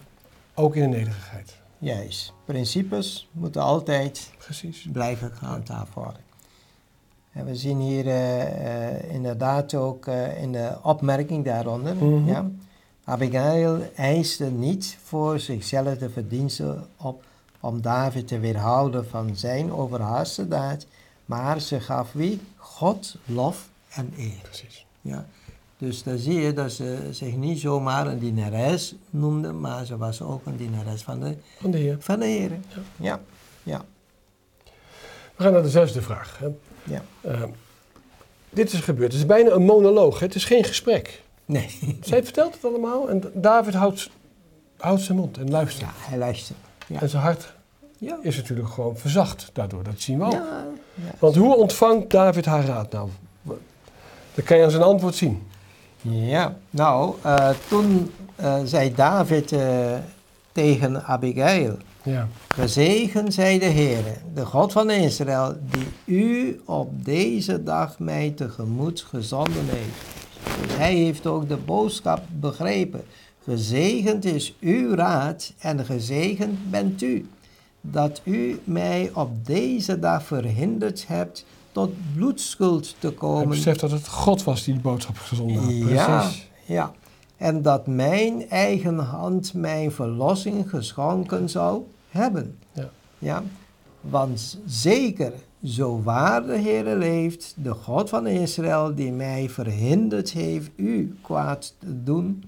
Speaker 1: ook in de nederigheid.
Speaker 2: juist. Principes moeten altijd
Speaker 1: Precies.
Speaker 2: blijven gehandhaafd worden. En we zien hier eh, eh, inderdaad ook eh, in de opmerking daaronder,
Speaker 1: Mhm.
Speaker 2: ja, Abigail eiste niet voor zichzelf de verdiensten op om David te weerhouden van zijn overhaaste daad, maar ze gaf wie? God lof en eer.
Speaker 1: Precies.
Speaker 2: Ja. Dus dan zie je dat ze zich niet zomaar een dienares noemde, maar ze was ook een dienares van de,
Speaker 1: Van de Heer.
Speaker 2: van de Heer. Ja, ja,
Speaker 1: We gaan naar de zesde vraag. Hè.
Speaker 2: ja.
Speaker 1: Eh, dit is gebeurd. Het is bijna een monoloog. hè. Het is geen gesprek.
Speaker 2: Nee.
Speaker 1: Zij vertelt het allemaal en David houdt, houdt zijn mond en luistert.
Speaker 2: Ja, hij luistert. Ja.
Speaker 1: En zijn hart
Speaker 2: Ja.
Speaker 1: is natuurlijk gewoon verzacht daardoor. Dat zien we ook.
Speaker 2: Ja, ja.
Speaker 1: Want hoe ontvangt David haar raad nou? Dat kan je aan zijn antwoord zien.
Speaker 2: Ja, nou, eh, toen eh, zei David eh, tegen Abigail,
Speaker 1: Ja.
Speaker 2: gezegend zij de Heer, de God van Israël, die u op deze dag mij tegemoet gezonden heeft. Dus hij heeft ook de boodschap begrepen. Gezegend is uw raad en gezegend bent u, dat u mij op deze dag verhinderd hebt tot bloedschuld te
Speaker 1: Hij
Speaker 2: komen.
Speaker 1: beseft dat het God was die de boodschap gezonden had.
Speaker 2: Ja,
Speaker 1: Precies.
Speaker 2: ja. En dat mijn eigen hand mijn verlossing geschonken zou hebben.
Speaker 1: Ja.
Speaker 2: Ja. Want zeker, zo waar de Heer leeft, de God van Israël, die mij verhinderd heeft u kwaad te doen,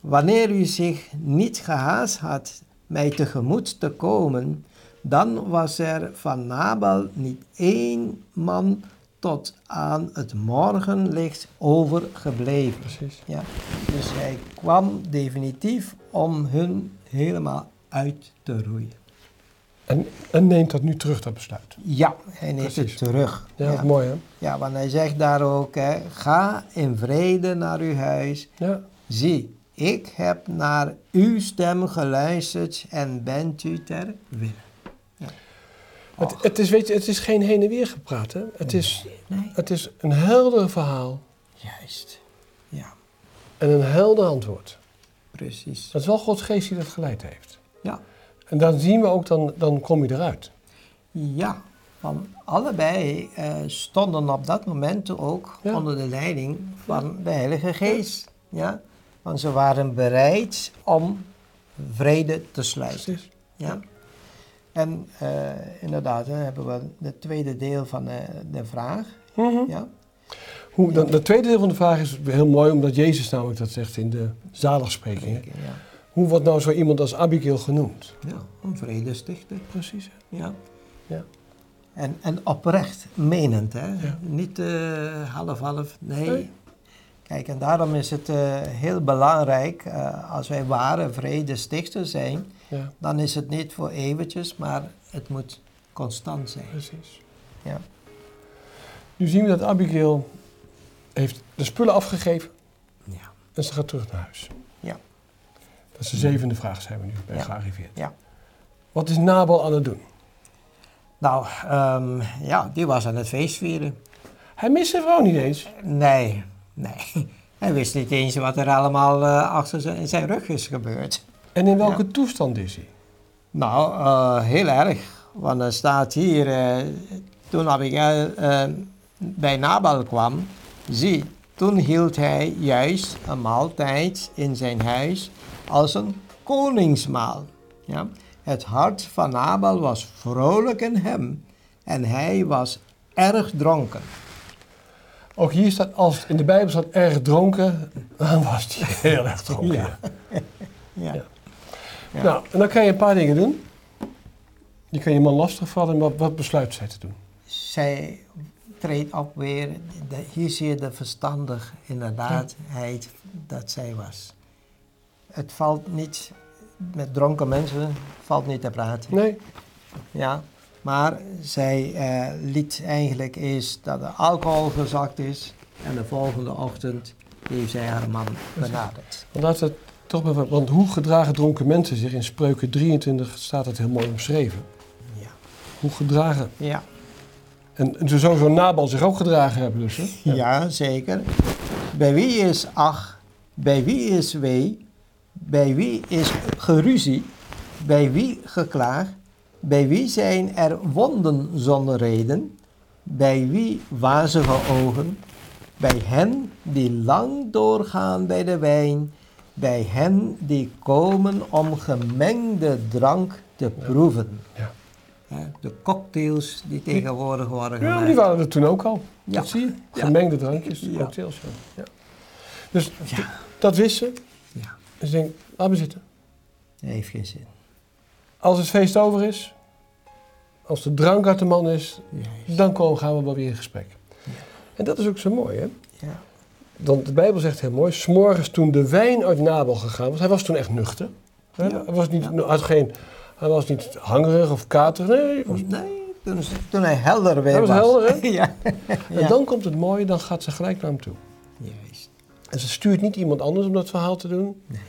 Speaker 2: wanneer u zich niet gehaast had mij tegemoet te komen, dan was er van Nabal niet één man tot aan het morgenlicht overgebleven.
Speaker 1: Precies.
Speaker 2: Ja, dus hij kwam definitief om hun helemaal uit te roeien.
Speaker 1: En, en neemt dat nu terug, dat besluit.
Speaker 2: Ja, hij neemt
Speaker 1: Precies.
Speaker 2: het terug.
Speaker 1: Ja,
Speaker 2: ja.
Speaker 1: mooi hè?
Speaker 2: Ja, want hij zegt daar ook, hè, ga in vrede naar uw huis.
Speaker 1: Ja.
Speaker 2: Zie, ik heb naar uw stem geluisterd en bent u ter wille.
Speaker 1: Het, het, is, weet je, het is geen heen en weer gepraat hè? Het is,
Speaker 2: Nee,
Speaker 1: het is een helder verhaal
Speaker 2: juist. Ja,
Speaker 1: en een helder antwoord.
Speaker 2: precies.
Speaker 1: Dat is wel Gods geest die dat geleid heeft.
Speaker 2: Ja.
Speaker 1: En dan zien we ook, dan, dan kom je eruit.
Speaker 2: Ja, van allebei eh, stonden op dat moment ook
Speaker 1: Ja.
Speaker 2: onder de leiding van de Heilige Geest. Ja. Want ze waren bereid om vrede te sluiten.
Speaker 1: Precies.
Speaker 2: Ja. En eh, inderdaad, dan hebben we het tweede deel van de, de vraag.
Speaker 1: Mhm.
Speaker 2: Ja.
Speaker 1: Hoe, dan, het tweede deel van de vraag is heel mooi, omdat Jezus namelijk dat zegt in de zaligsprekingen.
Speaker 2: Ja.
Speaker 1: Hoe wordt nou zo iemand als Abigail genoemd?
Speaker 2: ja, een vredestichter.
Speaker 1: Precies.
Speaker 2: Ja.
Speaker 1: Ja.
Speaker 2: En, en oprecht, menend, hè?
Speaker 1: Ja.
Speaker 2: Niet eh, half-half, nee.
Speaker 1: Nee.
Speaker 2: Kijk, en daarom is het eh, heel belangrijk, eh, als wij ware vredestichters zijn,
Speaker 1: Ja,
Speaker 2: dan is het niet voor eventjes, maar het moet constant zijn.
Speaker 1: precies.
Speaker 2: Ja.
Speaker 1: Nu zien we dat Abigail heeft de spullen afgegeven
Speaker 2: Ja.
Speaker 1: en ze gaat terug naar huis.
Speaker 2: Ja.
Speaker 1: Dat is de zevende vraag, zijn we nu bij
Speaker 2: Ja.
Speaker 1: gearriveerd.
Speaker 2: Ja.
Speaker 1: Wat is Nabal aan het doen?
Speaker 2: Nou, ehm, ja, die was aan het feest vieren.
Speaker 1: Hij mist zijn vrouw niet eens.
Speaker 2: Nee, nee. Hij wist niet eens wat er allemaal eh, achter zijn, zijn rug is gebeurd.
Speaker 1: En in welke
Speaker 2: Ja.
Speaker 1: toestand is hij?
Speaker 2: Nou, eh, heel erg. Want er staat hier, eh, toen Abigail eh, bij Nabal kwam, zie, toen hield hij juist een maaltijd in zijn huis als een koningsmaal. Ja? Het hart van Nabal was vrolijk in hem en hij was erg dronken.
Speaker 1: Ook hier staat, als in de Bijbel staat erg dronken, dan was hij heel erg dronken.
Speaker 2: Ja.
Speaker 1: ja.
Speaker 2: Ja.
Speaker 1: Ja. Nou, en dan kan je een paar dingen doen. Je kan je man lastigvallen, maar wat besluit zij te doen?
Speaker 2: Zij treedt op weer, de- hier zie je de verstandig inderdaadheid dat zij was. Het valt niet, met dronken mensen valt niet te praten.
Speaker 1: Nee?
Speaker 2: Ja, maar zij eh, liet eigenlijk eerst dat de alcohol gezakt is en de volgende ochtend heeft zij haar man benaderd.
Speaker 1: We het toch want hoe gedragen dronken mensen zich? In Spreuken 23 staat het heel mooi omschreven.
Speaker 2: Ja.
Speaker 1: Hoe gedragen.
Speaker 2: Ja.
Speaker 1: En, en zo zou zo'n Nabal zich ook gedragen hebben dus. Hè?
Speaker 2: Ja, zeker. Bij wie is ach, bij wie is wee, bij wie is geruzie, bij wie geklaag, bij wie zijn er wonden zonder reden, bij wie wazige ogen, bij hen die lang doorgaan bij de wijn, bij hen die komen om gemengde drank te proeven.
Speaker 1: Ja.
Speaker 2: De cocktails die tegenwoordig worden
Speaker 1: Ja,
Speaker 2: gemaakt.
Speaker 1: die waren er toen ook al.
Speaker 2: Ja.
Speaker 1: Dat zie je.
Speaker 2: Ja.
Speaker 1: Gemengde drankjes,
Speaker 2: Ja.
Speaker 1: cocktails. Ja. Ja. Dus
Speaker 2: Ja.
Speaker 1: dat wisten.
Speaker 2: Ja,
Speaker 1: Dus ik denk, laat me zitten.
Speaker 2: dat heeft geen zin.
Speaker 1: Als het feest over is, als de drank uit de man is,
Speaker 2: Juist.
Speaker 1: dan komen, gaan we wel weer in gesprek.
Speaker 2: Ja.
Speaker 1: En dat is ook zo mooi, hè?
Speaker 2: Ja.
Speaker 1: Want de Bijbel zegt heel mooi, s'morgens toen de wijn uit Nabel gegaan was, hij was toen echt nuchter. Hè?
Speaker 2: Ja.
Speaker 1: Hij, was niet,
Speaker 2: Ja.
Speaker 1: had geen, hij was niet hangerig of katerig, nee. was-
Speaker 2: Nee, toen, toen hij helder weer
Speaker 1: Hij was helder, hè?
Speaker 2: ja.
Speaker 1: En
Speaker 2: Ja.
Speaker 1: dan komt het mooie, dan gaat ze gelijk naar hem toe.
Speaker 2: Juist.
Speaker 1: En ze stuurt niet iemand anders om dat verhaal te doen.
Speaker 2: Nee.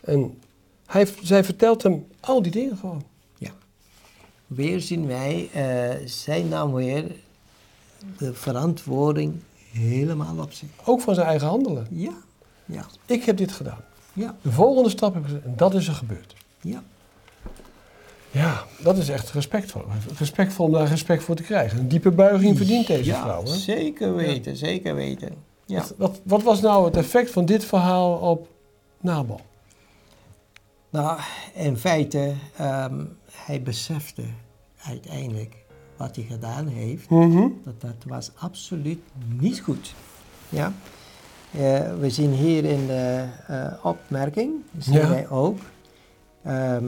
Speaker 1: En hij, zij vertelt hem al die dingen gewoon.
Speaker 2: Weer zien wij, eh, zij nam weer de verantwoording helemaal op zich.
Speaker 1: Ook van zijn eigen handelen.
Speaker 2: Ja, ja,
Speaker 1: Ik heb dit gedaan.
Speaker 2: ja,
Speaker 1: De volgende stap heb ik gezet en dat is er gebeurd.
Speaker 2: ja.
Speaker 1: Ja, dat is echt respectvol. Respectvol om daar respect voor te krijgen. Een diepe buiging verdient deze
Speaker 2: ja,
Speaker 1: vrouw. Hè?
Speaker 2: zeker weten, zeker weten. Ja.
Speaker 1: Wat, wat, wat was nou het effect van dit verhaal op Nabal?
Speaker 2: Nou, in feite, ehm, hij besefte uiteindelijk wat hij gedaan heeft.
Speaker 1: Mhm.
Speaker 2: dat dat was absoluut niet goed. Ja? Eh, we zien hier in de eh, opmerking, zien
Speaker 1: Ja.
Speaker 2: wij ook, ehm,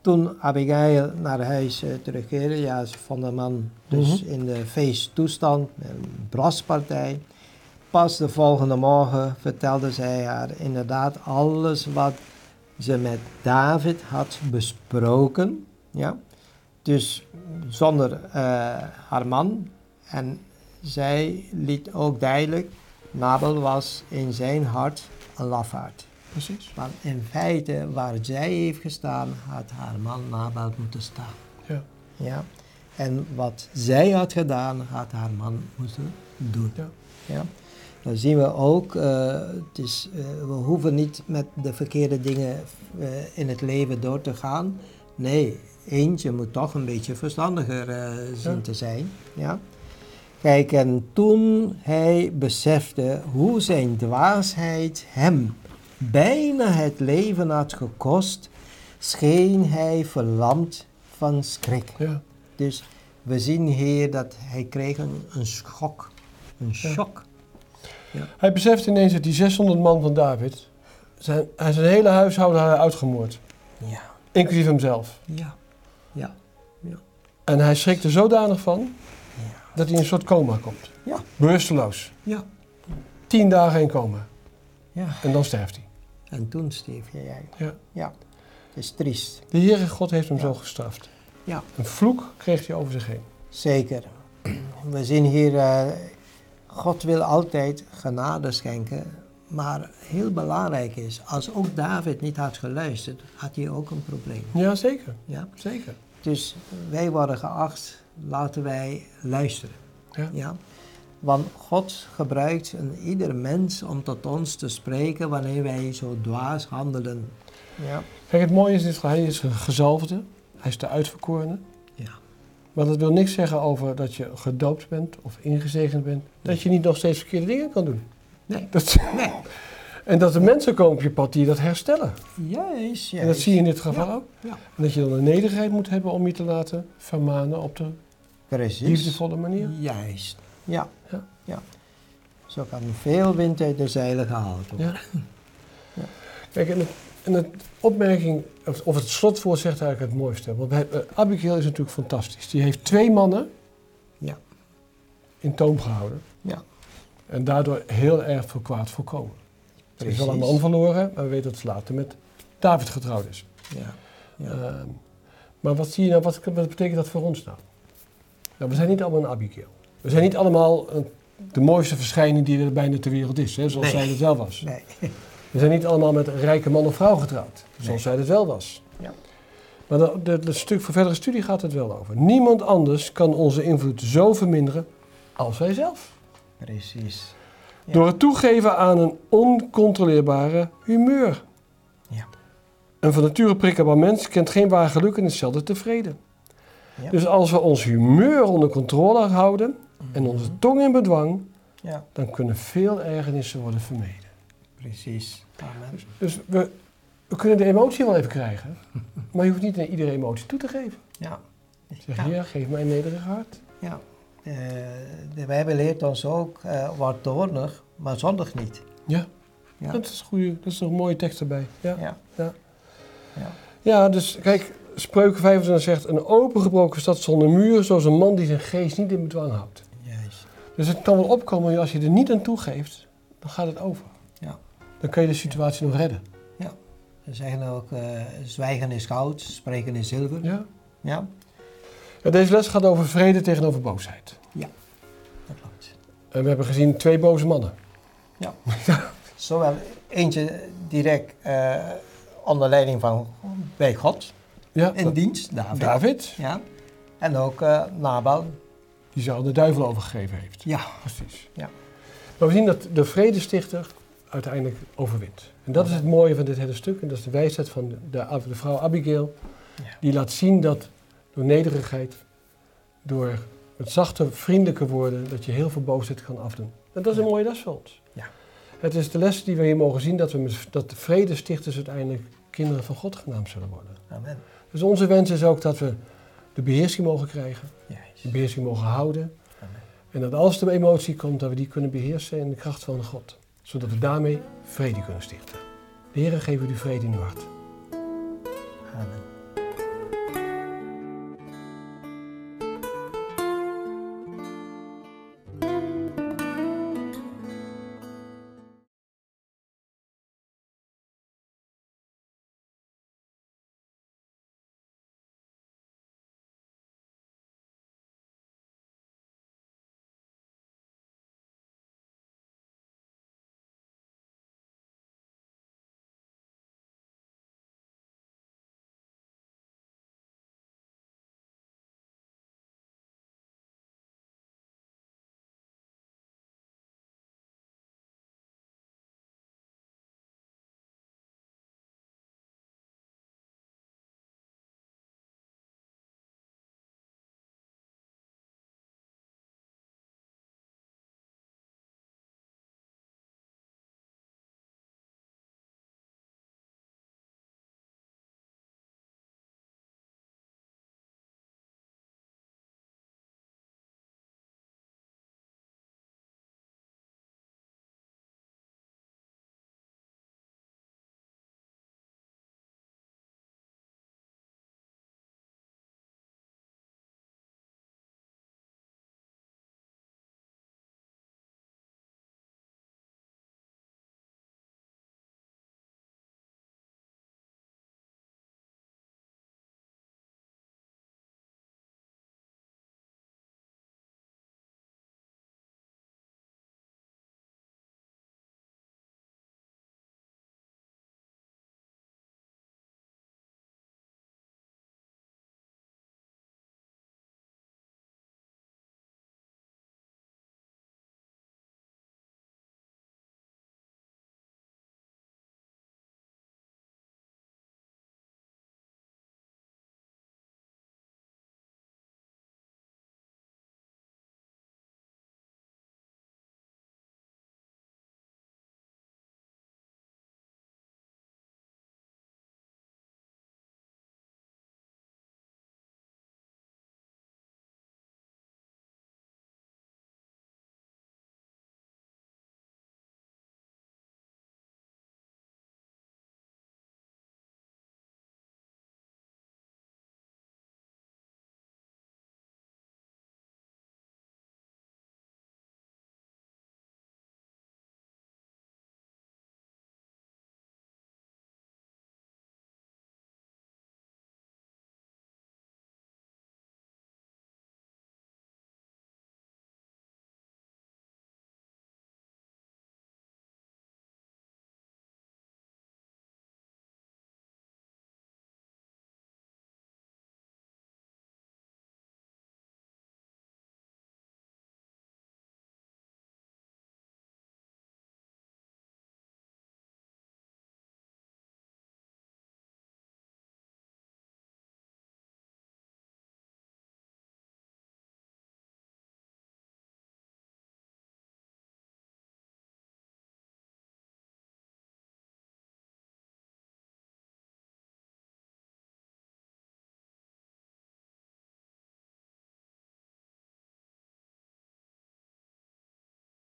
Speaker 2: toen Abigail naar huis eh, terugkeerde, ja, ze vond de man dus
Speaker 1: Mhm.
Speaker 2: in de feesttoestand, een braspartij. Pas de volgende morgen vertelde zij haar inderdaad alles wat ze met David had besproken. Ja? Dus zonder eh, haar man. En zij liet ook duidelijk, Nabel was in zijn hart een lafaard.
Speaker 1: Precies.
Speaker 2: Want in feite, waar zij heeft gestaan, had haar man Nabel moeten staan.
Speaker 1: Ja.
Speaker 2: Ja? En wat zij had gedaan, had haar man moeten doen.
Speaker 1: Ja.
Speaker 2: Ja? Dan zien we ook, eh, het is, eh, we hoeven niet met de verkeerde dingen in het leven door te gaan. Nee, eentje moet toch een beetje verstandiger eh, zien
Speaker 1: Ja.
Speaker 2: te zijn. Ja? Kijk, en toen hij besefte hoe zijn dwaasheid hem bijna het leven had gekost, scheen hij verlamd van schrik.
Speaker 1: Ja.
Speaker 2: Dus we zien hier dat hij kreeg een, een schok. Een shock.
Speaker 1: Hij beseft ineens dat die 600 man van David, zijn, zijn hele huishouden had hij uitgemoord.
Speaker 2: Ja.
Speaker 1: Inclusief hemzelf.
Speaker 2: Ja. Ja.
Speaker 1: En hij schrikt er zodanig van
Speaker 2: Ja.
Speaker 1: dat hij in een soort coma komt.
Speaker 2: Ja.
Speaker 1: Bewusteloos.
Speaker 2: Ja.
Speaker 1: Tien dagen in coma.
Speaker 2: Ja.
Speaker 1: En dan sterft hij.
Speaker 2: En toen stierf jij eigenlijk.
Speaker 1: Ja.
Speaker 2: Ja. Het is triest.
Speaker 1: De Heere God heeft hem
Speaker 2: Ja.
Speaker 1: zo gestraft.
Speaker 2: Ja.
Speaker 1: Een vloek kreeg hij over zich heen.
Speaker 2: Zeker. We zien hier, eh, God wil altijd genade schenken. Maar heel belangrijk is, als ook David niet had geluisterd, had hij ook een probleem.
Speaker 1: Ja, zeker.
Speaker 2: Ja?
Speaker 1: Zeker.
Speaker 2: Dus wij worden geacht, laten wij luisteren.
Speaker 1: Ja.
Speaker 2: Ja? Want God gebruikt een ieder mens om tot ons te spreken wanneer wij zo dwaas handelen. Ja.
Speaker 1: Kijk, het mooie is, dit, hij is een gezalfde. Hij is de uitverkorene.
Speaker 2: Ja.
Speaker 1: Maar dat wil niks zeggen over dat je gedoopt bent of ingezegend bent. Dat je niet nog steeds verkeerde dingen kan doen.
Speaker 2: Nee.
Speaker 1: Dat,
Speaker 2: Nee.
Speaker 1: En dat er mensen komen op je pad die dat herstellen.
Speaker 2: Juist, juist.
Speaker 1: En dat zie je in dit geval
Speaker 2: Ja.
Speaker 1: ook.
Speaker 2: Ja.
Speaker 1: En dat je dan de nederigheid moet hebben om je te laten vermanen op de
Speaker 2: Precies.
Speaker 1: liefdevolle manier.
Speaker 2: Juist. Ja.
Speaker 1: Ja.
Speaker 2: ja. Zo kan veel wind uit de zeilen gehaald worden.
Speaker 1: Ja. Kijk, en, het, en het opmerking, of, het slotwoord zegt eigenlijk het mooiste. Want eh, Abigail is natuurlijk fantastisch. Die heeft twee mannen
Speaker 2: Ja.
Speaker 1: in toom gehouden.
Speaker 2: Ja.
Speaker 1: En daardoor heel erg veel kwaad voorkomen. Ze is wel een man verloren, maar we weten dat ze later met David getrouwd is.
Speaker 2: Ja. Ja.
Speaker 1: Ehm, maar wat zie je nou, wat, wat betekent dat voor ons nou? nou? We zijn niet allemaal een Abigail. We zijn niet allemaal eh, de mooiste verschijning die er bijna ter wereld is, hè, zoals
Speaker 2: Nee.
Speaker 1: zij het wel was.
Speaker 2: Nee.
Speaker 1: We zijn niet allemaal met een rijke man of vrouw getrouwd, zoals
Speaker 2: Nee.
Speaker 1: zij het wel was.
Speaker 2: Ja.
Speaker 1: Maar dat de stuk voor verdere studie gaat het wel over. Niemand anders kan onze invloed zo verminderen als wij zelf.
Speaker 2: Precies. Ja.
Speaker 1: Door het toegeven aan een oncontroleerbare humeur.
Speaker 2: Ja.
Speaker 1: Een van nature prikkelbaar mens kent geen waar geluk en is zelden tevreden.
Speaker 2: Ja.
Speaker 1: Dus als we ons humeur onder controle houden en onze tong in bedwang,
Speaker 2: Ja.
Speaker 1: dan kunnen veel ergernissen worden vermeden.
Speaker 2: Precies. Amen.
Speaker 1: Dus we, we kunnen de emotie wel even krijgen, maar je hoeft niet naar iedere emotie toe te geven.
Speaker 2: Ja.
Speaker 1: Zeg,
Speaker 2: Ja.
Speaker 1: Heer, geef mij een nederig hart.
Speaker 2: Ja. Eh, de Bijbel leert ons ook, eh word toornig, maar zondig niet.
Speaker 1: Ja,
Speaker 2: Ja.
Speaker 1: dat is een goede, dat is een mooie tekst erbij. Ja.
Speaker 2: Ja.
Speaker 1: Ja.
Speaker 2: Ja.
Speaker 1: Ja, dus kijk, Spreuken 25 zegt, een opengebroken stad zonder muur, zoals een man die zijn geest niet in bedwang houdt.
Speaker 2: Juist.
Speaker 1: Dus het kan wel opkomen, als je er niet aan toegeeft, dan gaat het over.
Speaker 2: Ja.
Speaker 1: Dan kan je de situatie nog redden.
Speaker 2: We zeggen ook, eh, zwijgen is goud, spreken is zilver.
Speaker 1: Ja?
Speaker 2: Ja,
Speaker 1: Ja, deze les gaat over vrede tegenover boosheid.
Speaker 2: dat klopt.
Speaker 1: En we hebben gezien twee boze mannen.
Speaker 2: Zowel eentje direct eh, onder leiding van bij God
Speaker 1: Ja,
Speaker 2: in dienst, David.
Speaker 1: David,
Speaker 2: Ja. En ook eh, Nabal.
Speaker 1: die zich aan de duivel overgegeven heeft.
Speaker 2: Ja.
Speaker 1: Precies.
Speaker 2: Ja.
Speaker 1: Maar we zien dat de vredestichter uiteindelijk overwint. En dat is het mooie van dit hele stuk. En dat is de wijsheid van de, de, de vrouw Abigail.
Speaker 2: Ja.
Speaker 1: Die laat zien dat door nederigheid, door met zachte, vriendelijke woorden, dat je heel veel boosheid kan afdoen. En dat is een mooie les voor ons.
Speaker 2: Ja.
Speaker 1: Het is de les die we hier mogen zien, dat, we dat de vredestichters uiteindelijk kinderen van God genaamd zullen worden.
Speaker 2: Amen.
Speaker 1: Dus onze wens is ook dat we de beheersing mogen krijgen, de beheersing mogen houden.
Speaker 2: Amen.
Speaker 1: En dat als er emotie komt, dat we die kunnen beheersen in de kracht van God. Zodat we daarmee vrede kunnen stichten. De Heer geeft u die vrede in uw hart.
Speaker 2: Amen.